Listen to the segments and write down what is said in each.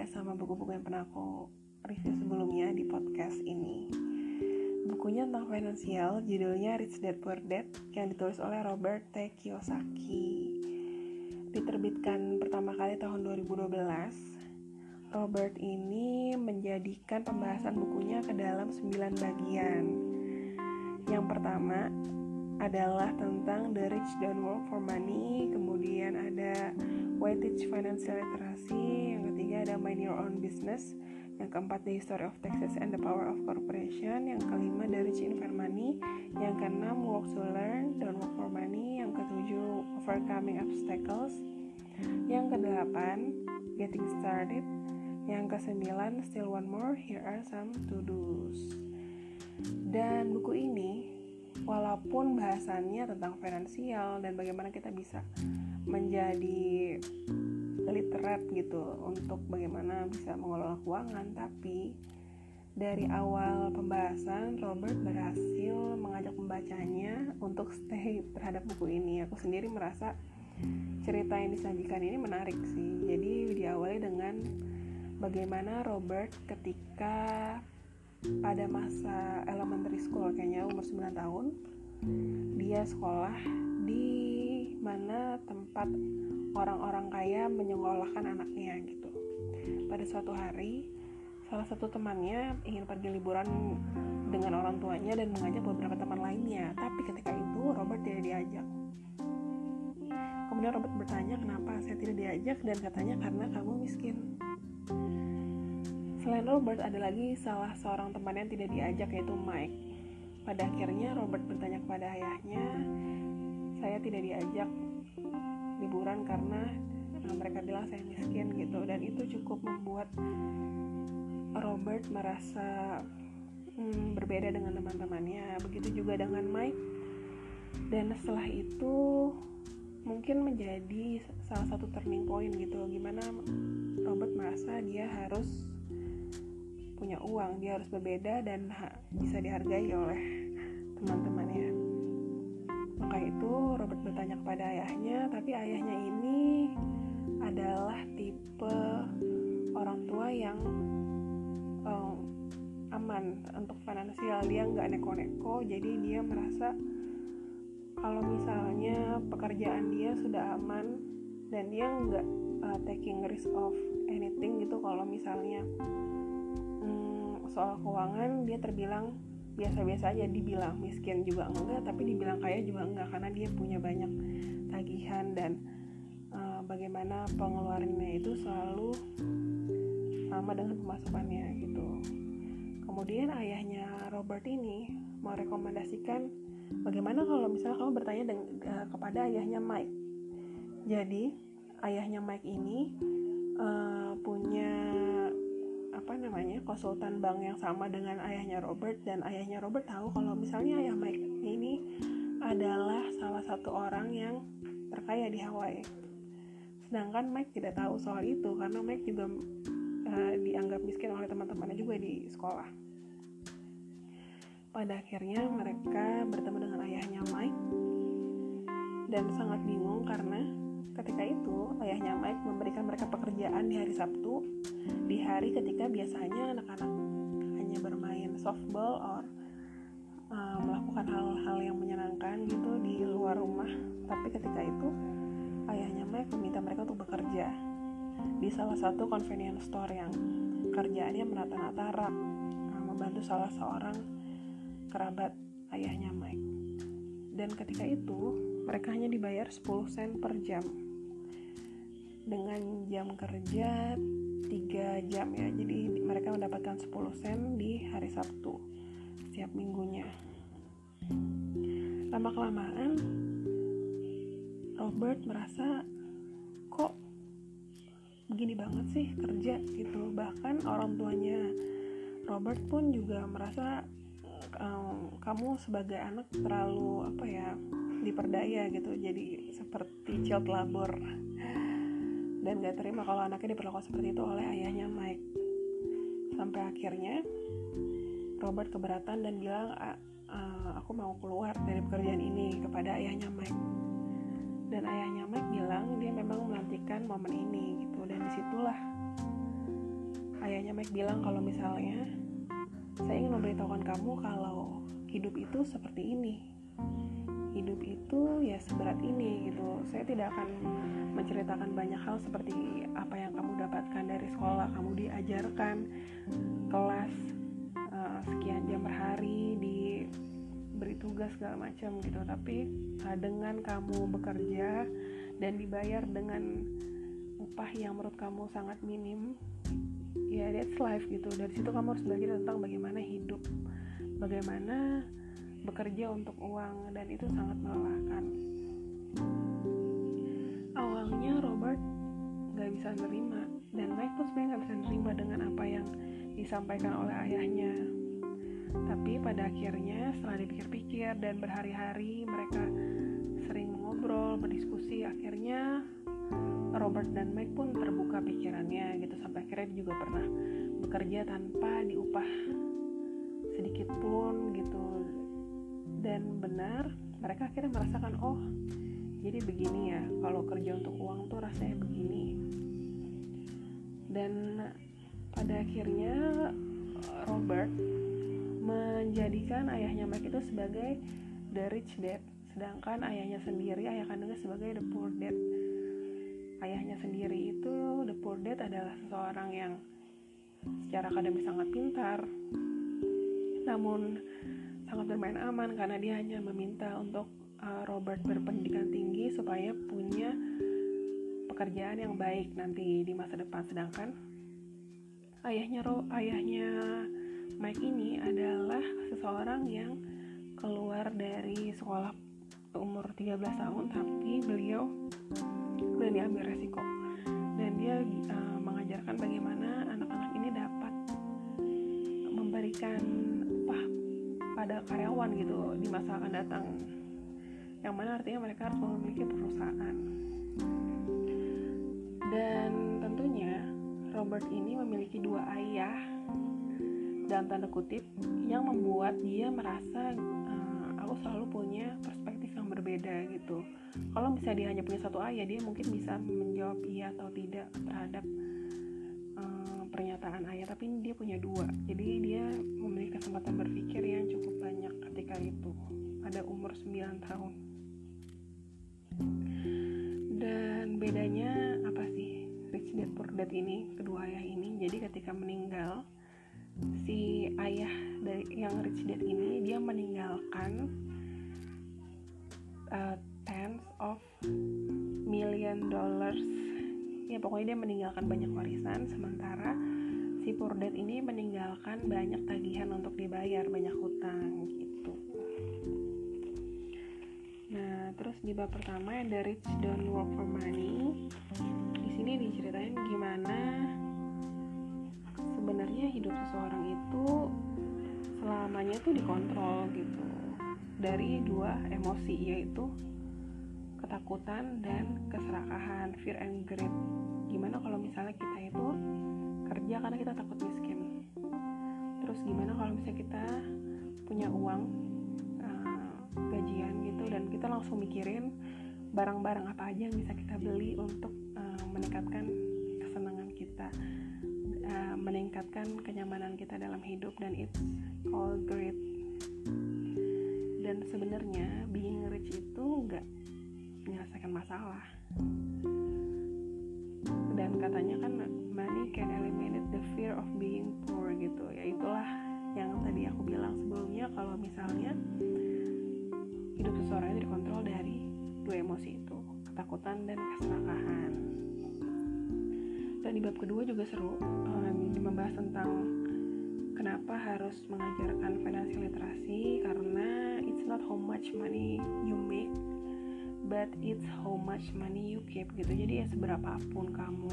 beda sama buku-buku yang pernah aku review sebelumnya di podcast ini. Bukunya tentang finansial, judulnya Rich Dad Poor Dad yang ditulis oleh Robert T. Kiyosaki. Diterbitkan pertama kali tahun 2012. Robert ini menjadikan pembahasan bukunya ke dalam 9 bagian. Yang pertama adalah tentang The Rich Don't Work for Money, kemudian ada Why Teach Financial Literacy, yang ketiga ada Mind Your Own Business, yang keempat The History of Taxes and the Power of Corporation, yang kelima The Rich in for Money, yang keenam Work to Learn, Don't Work for Money, yang ketujuh Overcoming Obstacles, yang kedelapan Getting Started, yang kesembilan Still One More, Here Are Some To-Dos. Dan buku ini walaupun bahasannya tentang finansial dan bagaimana kita bisa menjadi literat gitu untuk bagaimana bisa mengelola keuangan. Tapi dari awal pembahasan Robert berhasil mengajak pembacanya untuk stay terhadap buku ini. Aku sendiri merasa cerita yang disajikan ini menarik sih. Jadi diawali dengan bagaimana Robert ketika pada masa elementary school kayaknya umur 9 tahun dia sekolah di mana tempat orang-orang kaya menyekolahkan anaknya gitu. Pada suatu hari, salah satu temannya ingin pergi liburan dengan orang tuanya dan mengajak beberapa teman lainnya. Tapi ketika itu Robert tidak diajak. Kemudian Robert bertanya kenapa saya tidak diajak dan katanya karena kamu miskin. Selain Robert ada lagi salah seorang teman yang tidak diajak yaitu Mike. Pada akhirnya Robert bertanya kepada ayahnya, saya tidak diajak liburan karena nah, mereka bilang saya miskin gitu. Dan itu cukup membuat Robert merasa hmm, berbeda dengan teman-temannya. Begitu juga dengan Mike. Dan setelah itu mungkin menjadi salah satu turning point gitu. Gimana Robert merasa dia harus punya uang dia harus berbeda dan bisa dihargai oleh teman-temannya maka itu Robert bertanya kepada ayahnya, tapi ayahnya ini adalah tipe orang tua yang um, aman untuk finansial. Dia nggak neko-neko, jadi dia merasa kalau misalnya pekerjaan dia sudah aman dan dia nggak uh, taking risk of anything gitu. Kalau misalnya um, soal keuangan dia terbilang biasa-biasa aja dibilang miskin juga enggak tapi dibilang kaya juga enggak karena dia punya banyak tagihan dan uh, bagaimana pengeluarannya itu selalu sama dengan pemasukannya gitu. Kemudian ayahnya Robert ini merekomendasikan bagaimana kalau misalnya kamu bertanya dengan, uh, kepada ayahnya Mike. Jadi ayahnya Mike ini uh, punya apa namanya konsultan bank yang sama dengan ayahnya Robert dan ayahnya Robert tahu kalau misalnya ayah Mike ini adalah salah satu orang yang terkaya di Hawaii. Sedangkan Mike tidak tahu soal itu karena Mike juga uh, dianggap miskin oleh teman-temannya juga di sekolah. Pada akhirnya mereka bertemu dengan ayahnya Mike dan sangat bingung karena ketika itu ayahnya Mike memberikan mereka pekerjaan di hari Sabtu di hari ketika biasanya anak-anak hanya bermain softball or uh, melakukan hal-hal yang menyenangkan gitu di luar rumah. Tapi ketika itu ayahnya Mike meminta mereka untuk bekerja di salah satu convenience store yang kerjaannya menata-nata rak uh, membantu salah seorang kerabat ayahnya Mike. Dan ketika itu mereka hanya dibayar 10 sen per jam. Dengan jam kerja 3 jam ya. Jadi mereka mendapatkan 10 sen di hari Sabtu setiap minggunya. Lama kelamaan Robert merasa kok begini banget sih kerja? gitu. Bahkan orang tuanya Robert pun juga merasa kamu sebagai anak terlalu apa ya diperdaya gitu jadi seperti child labor dan gak terima kalau anaknya diperlakukan seperti itu oleh ayahnya Mike. Sampai akhirnya Robert keberatan dan bilang aku mau keluar dari pekerjaan ini kepada ayahnya Mike. Dan ayahnya Mike bilang dia memang menantikan momen ini gitu dan di situlah ayahnya Mike bilang kalau misalnya saya ingin memberitahukan kamu kalau hidup itu seperti ini hidup itu ya seberat ini gitu. Saya tidak akan menceritakan banyak hal seperti apa yang kamu dapatkan dari sekolah kamu diajarkan kelas uh, sekian jam per hari diberi tugas segala macam gitu. Tapi uh, dengan kamu bekerja dan dibayar dengan upah yang menurut kamu sangat minim ya that's life gitu. Dari situ kamu harus belajar tentang bagaimana hidup bagaimana bekerja untuk uang dan itu sangat melelahkan. Awalnya Robert gak bisa nerima dan Mike pun sebenarnya gak bisa nerima dengan apa yang disampaikan oleh ayahnya. Tapi pada akhirnya setelah dipikir-pikir dan berhari-hari mereka sering ngobrol berdiskusi. Akhirnya Robert dan Mike pun terbuka pikirannya gitu. Sampai akhirnya dia juga pernah bekerja tanpa diupah sedikit pun gitu dan benar mereka akhirnya merasakan oh jadi begini ya kalau kerja untuk uang tuh rasanya begini. Dan pada akhirnya Robert menjadikan ayahnya Mike itu sebagai the rich dad sedangkan ayahnya sendiri ayah kandungnya sebagai the poor dad. Ayahnya sendiri itu the poor dad adalah seseorang yang secara akademis sangat pintar. Namun sangat bermain aman karena dia hanya meminta untuk uh, Robert berpendidikan tinggi supaya punya pekerjaan yang baik nanti di masa depan. Sedangkan ayahnya Ro ayahnya Mike ini adalah seseorang yang keluar dari sekolah umur 13 tahun tapi beliau berani ambil resiko. Dan dia uh, mengajarkan bagaimana anak-anak ini dapat memberikan pada karyawan gitu di masa akan datang. Yang mana artinya mereka harus memiliki perusahaan. Dan tentunya Robert ini memiliki dua ayah dalam tanda kutip yang membuat dia merasa uh, aku selalu punya perspektif yang berbeda gitu. Kalau misalnya dia hanya punya satu ayah dia mungkin bisa menjawab iya atau tidak terhadap pernyataan ayah tapi dia punya dua. Jadi dia memiliki kesempatan berpikir yang cukup banyak ketika itu. Pada umur 9 tahun. Dan bedanya apa sih rich dad poor dad ini kedua ayah ini? Jadi ketika meninggal si ayah dari yang rich dad ini dia meninggalkan uh, tens of million dollars. Ya pokoknya dia meninggalkan banyak warisan sementara si dad ini meninggalkan banyak tagihan untuk dibayar banyak hutang gitu. Nah terus di bab pertama yang dari rich don't work for money di sini diceritain gimana sebenarnya hidup seseorang itu selamanya tuh dikontrol gitu. Dari dua emosi yaitu ketakutan dan keserakahan fear and greed. Gimana kalau misalnya kita itu kerja karena kita takut miskin. Terus gimana kalau misalnya kita punya uang uh, gajian gitu dan kita langsung mikirin barang-barang apa aja yang bisa kita beli untuk uh, meningkatkan kesenangan kita uh, meningkatkan kenyamanan kita dalam hidup dan it's all great. Dan sebenarnya being rich itu nggak menyelesaikan masalah. Dan katanya kan money can eliminate the fear of being poor gitu. Ya itulah yang tadi aku bilang sebelumnya kalau misalnya hidup seseorang itu dikontrol dari dua emosi itu ketakutan dan keserakahan. Dan di bab kedua juga seru um, membahas tentang kenapa harus mengajarkan financial literasi karena it's not how much money you make but it's how much money you keep gitu. Jadi ya seberapapun kamu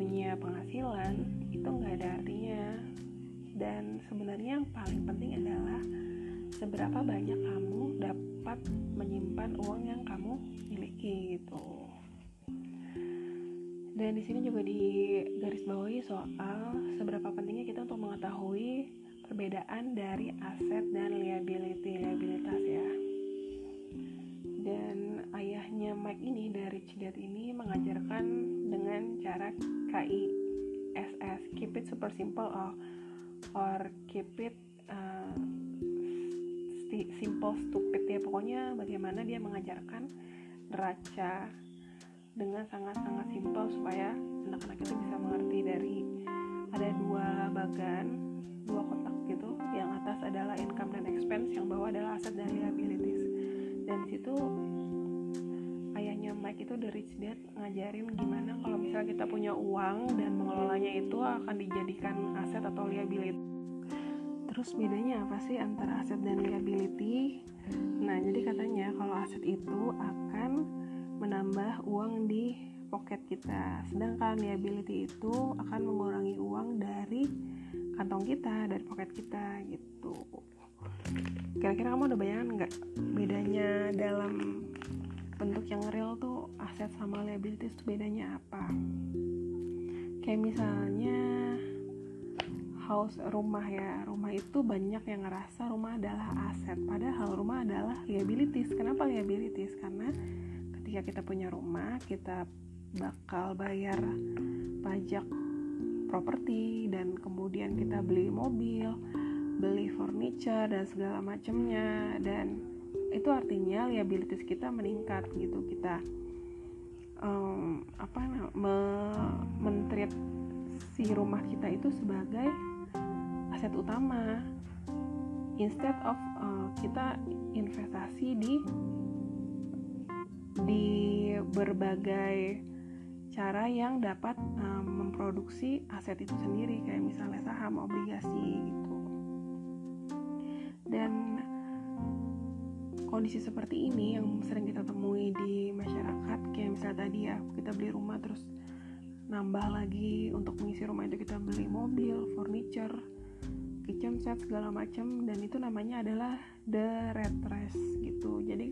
punya penghasilan itu nggak ada artinya. Dan sebenarnya yang paling penting adalah seberapa banyak kamu dapat menyimpan uang yang kamu miliki gitu. Dan di sini juga di garis bawahi soal seberapa pentingnya kita untuk mengetahui perbedaan dari aset dan liability liabilitas ya. Dan ayahnya Mike ini dari Cidat ini mengajarkan dengan cara KI as as keep it super simple or or keep it uh, simple stupid ya. Pokoknya bagaimana dia mengajarkan neraca dengan sangat-sangat simpel supaya anak-anak itu bisa mengerti dari ada dua bagan dua kotak gitu. Yang atas adalah income dan expense yang bawah adalah aset dan liabilities. Dan situ ayahnya Mike itu the rich dad ngajarin gimana kalau misalnya kita punya uang dan mengelolanya itu akan dijadikan aset atau liability. Terus bedanya apa sih antara aset dan liability? Nah jadi katanya kalau aset itu akan menambah uang di pocket kita. Sedangkan liability itu akan mengurangi uang dari kantong kita dari pocket kita gitu. Kira-kira kamu udah bayangan nggak bedanya dalam bentuk yang real tuh aset sama liabilities bedanya apa? Kayak misalnya house rumah ya. Rumah itu banyak yang ngerasa rumah adalah aset. Padahal rumah adalah liabilities. Kenapa liabilities? Karena ketika kita punya rumah kita bakal bayar pajak properti dan kemudian kita beli mobil beli furniture dan segala macamnya. Dan itu artinya liabilities kita meningkat gitu. Kita um, apa me, mentreat si rumah kita itu sebagai aset utama. Instead of uh, kita investasi di di berbagai cara yang dapat um, memproduksi aset itu sendiri. Kayak misalnya saham obligasi gitu. Dan kondisi seperti ini yang sering kita temui di masyarakat kayak misalnya tadi ya kita beli rumah terus nambah lagi untuk mengisi rumah itu kita beli mobil furniture kitchen set segala macam dan itu namanya adalah the red race gitu. Jadi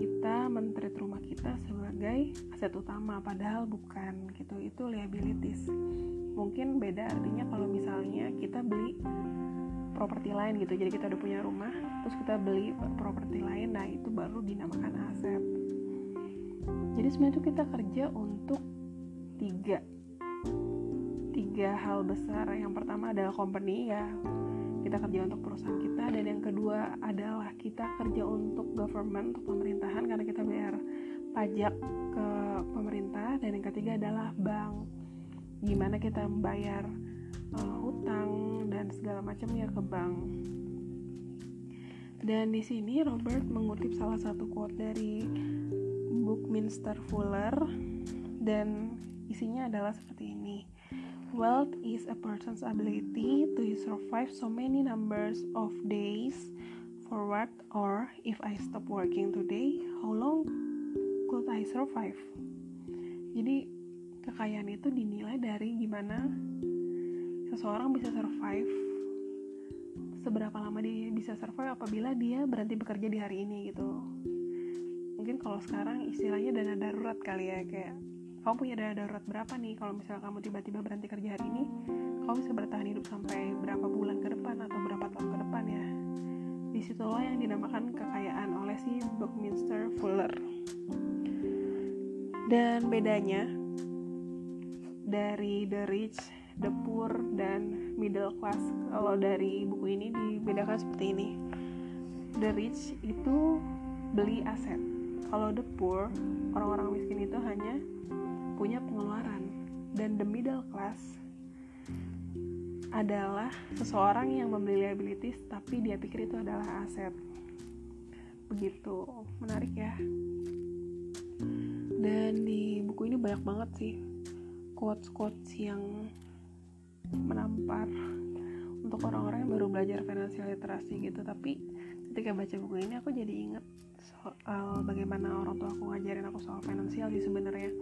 kita mentreat rumah kita sebagai aset utama padahal bukan gitu. Itu liabilities. Mungkin beda artinya kalau misalnya kita beli properti lain gitu. Jadi kita udah punya rumah terus kita beli properti lain nah itu baru dinamakan aset. Jadi sebenarnya itu kita kerja untuk tiga. Tiga hal besar. Yang pertama adalah company ya. Kita kerja untuk perusahaan kita dan yang kedua adalah kita kerja untuk government untuk pemerintahan karena kita bayar pajak ke pemerintah dan yang ketiga adalah bank. Gimana kita membayar uh, hutang dan segala macamnya ke bank dan di sini Robert mengutip salah satu quote dari Buckminster Fuller dan isinya adalah seperti ini Wealth is a person's ability to survive so many numbers of days forward or if I stop working today, how long could I survive? Jadi kekayaan itu dinilai dari gimana seseorang bisa survive seberapa lama dia bisa survive apabila dia berhenti bekerja di hari ini gitu. Mungkin kalau sekarang istilahnya dana darurat kali ya kayak kamu punya dana darurat berapa nih? Kalau misalnya kamu tiba-tiba berhenti kerja hari ini kamu bisa bertahan hidup sampai berapa bulan ke depan atau berapa tahun ke depan ya? Di situlah yang dinamakan kekayaan oleh si Buckminster Fuller. Dan bedanya dari the rich, the poor, dan middle class. Kalau dari buku ini dibedakan seperti ini. The rich itu beli aset. Kalau the poor orang-orang miskin itu hanya punya pengeluaran. Dan the middle class adalah seseorang yang membeli liabilities tapi dia pikir itu adalah aset. Begitu. Menarik ya. Dan di buku ini banyak banget sih quotes-quotes yang menampar untuk orang-orang yang baru belajar financial literasi gitu. Tapi ketika baca buku ini aku jadi inget soal bagaimana orang tua aku ngajarin aku soal finansial sih sebenarnya.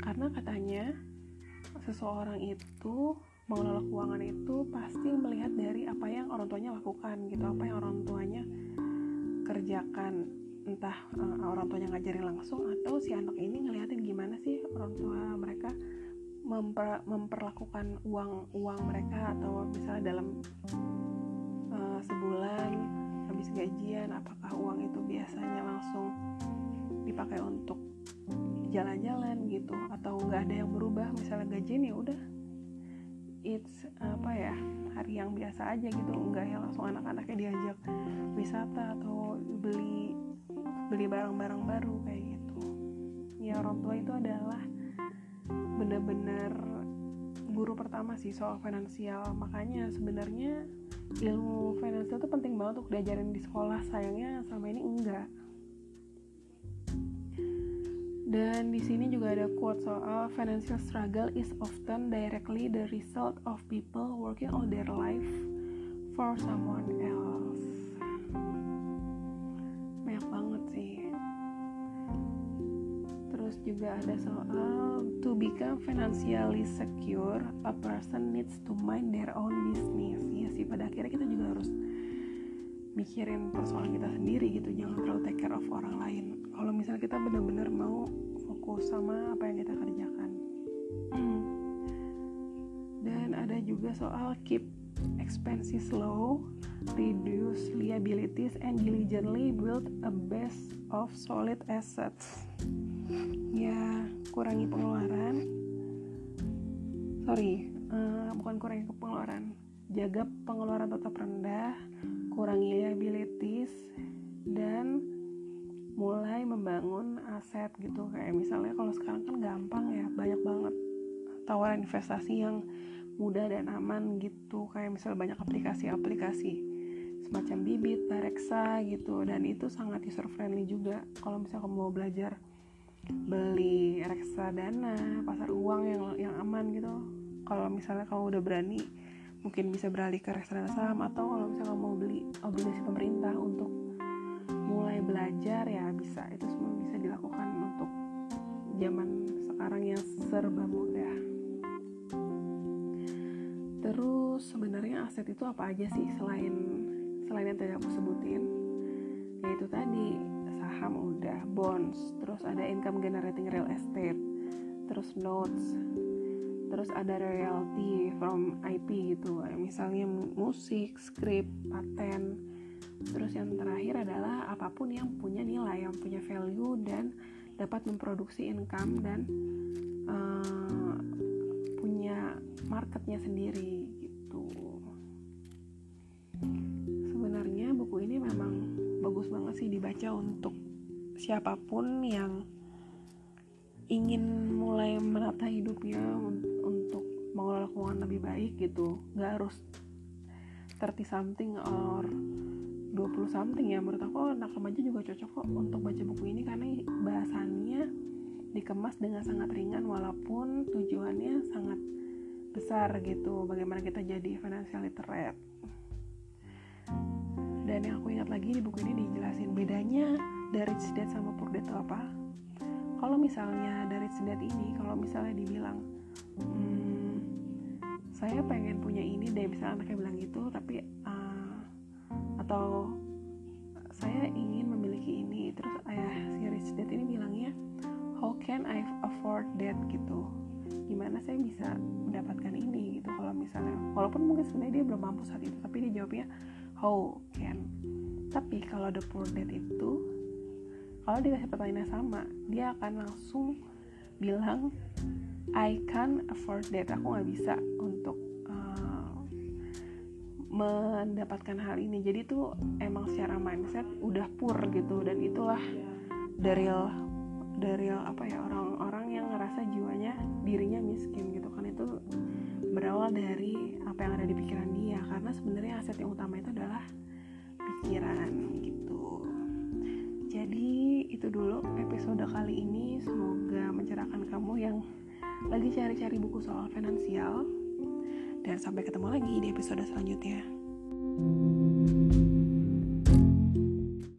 Karena katanya seseorang itu mengelola keuangan itu pasti melihat dari apa yang orang tuanya lakukan gitu apa yang orang tuanya kerjakan. Entah uh, orang tuanya ngajarin langsung atau si anak ini ngeliatin gimana sih orang tua mereka memper, memperlakukan uang uang mereka atau misalnya dalam uh, sebulan habis gajian apakah uang itu biasanya langsung dipakai untuk jalan-jalan gitu atau nggak ada yang berubah? Misalnya gajian ya udah. It's apa ya hari yang biasa aja gitu. Enggak yang langsung anak-anaknya diajak wisata atau beli beli barang-barang baru kayak gitu. Ya orang tua itu adalah bener-bener guru pertama sih soal finansial. Makanya sebenarnya ilmu finansial itu penting banget untuk diajarin di sekolah. Sayangnya sama ini enggak. Dan di sini juga ada quote soal financial struggle is often directly the result of people working all their life for someone else. Juga ada soal to become financially secure, a person needs to mind their own business. Ya sih pada akhirnya kita juga harus mikirin persoalan kita sendiri gitu, jangan terlalu take care of orang lain. Kalau misalnya kita benar-benar mau fokus sama apa yang kita kerjakan. Dan ada juga soal keep expenses low reduce liabilities and diligently build a base of solid assets ya kurangi pengeluaran. Sorry uh, bukan kurangi pengeluaran. Jaga pengeluaran tetap rendah kurangi liabilities dan mulai membangun aset gitu. Kayak misalnya kalau sekarang kan gampang ya banyak banget tawaran investasi yang mudah dan aman gitu. Kayak misalnya banyak aplikasi-aplikasi semacam bibit, bareksa gitu dan itu sangat user friendly juga. Kalau misalnya kamu mau belajar beli reksadana pasar uang yang yang aman gitu. Kalau misalnya kamu udah berani mungkin bisa beralih ke reksadana saham atau kalau misalnya kamu mau beli obligasi pemerintah untuk mulai belajar ya bisa. Itu semua bisa dilakukan untuk zaman sekarang yang serba mudah. Terus sebenarnya aset itu apa aja sih selain selain yang tadi aku sebutin? Yaitu tadi saham udah bonds terus ada income generating real estate terus notes terus ada royalty from IP gitu misalnya musik, skrip, paten. Terus yang terakhir adalah apa pun yang punya nilai yang punya value dan dapat memproduksi income dan uh, punya marketnya sendiri gitu. Sebenarnya buku ini memang bagus banget sih dibaca untuk siapa pun yang ingin mulai menata hidupnya untuk mengelola keuangan lebih baik gitu. Nggak harus 30 something or 20 something ya. Menurut aku anak remaja juga cocok kok untuk baca buku ini karena bahasannya dikemas dengan sangat ringan walaupun tujuannya sangat besar gitu bagaimana kita jadi financial literate. Dan yang aku ingat lagi di buku ini dijelasin bedanya dari Dad sama Dad itu apa? Kalau misalnya dari Dad ini kalau misalnya dibilang hmm, saya pengen punya ini deh misalnya anaknya bilang gitu tapi uh, atau saya ingin memiliki ini terus ayah si Rich Dad ini bilangnya how can I afford that? gitu. Gimana saya bisa mendapatkan ini gitu kalau misalnya. Walaupun mungkin sebenarnya dia belum mampu saat itu tapi dia jawabnya how can? Tapi kalau the poor dad itu kalau dikasih pertanyaan sama dia akan langsung bilang I can afford that aku nggak bisa untuk mendapatkan hal ini. Jadi tuh emang secara mindset udah pur gitu dan itulah dari dari apa ya orang-orang yang ngerasa jiwanya dirinya miskin gitu kan. Itu berawal dari apa yang ada di pikiran dia. Karena sebenarnya aset yang utama itu adalah pikiran gitu jadi itu dulu episode kali ini semoga mencerahkan kamu yang lagi cari-cari buku soal finansial dan sampai ketemu lagi di episode selanjutnya. thank you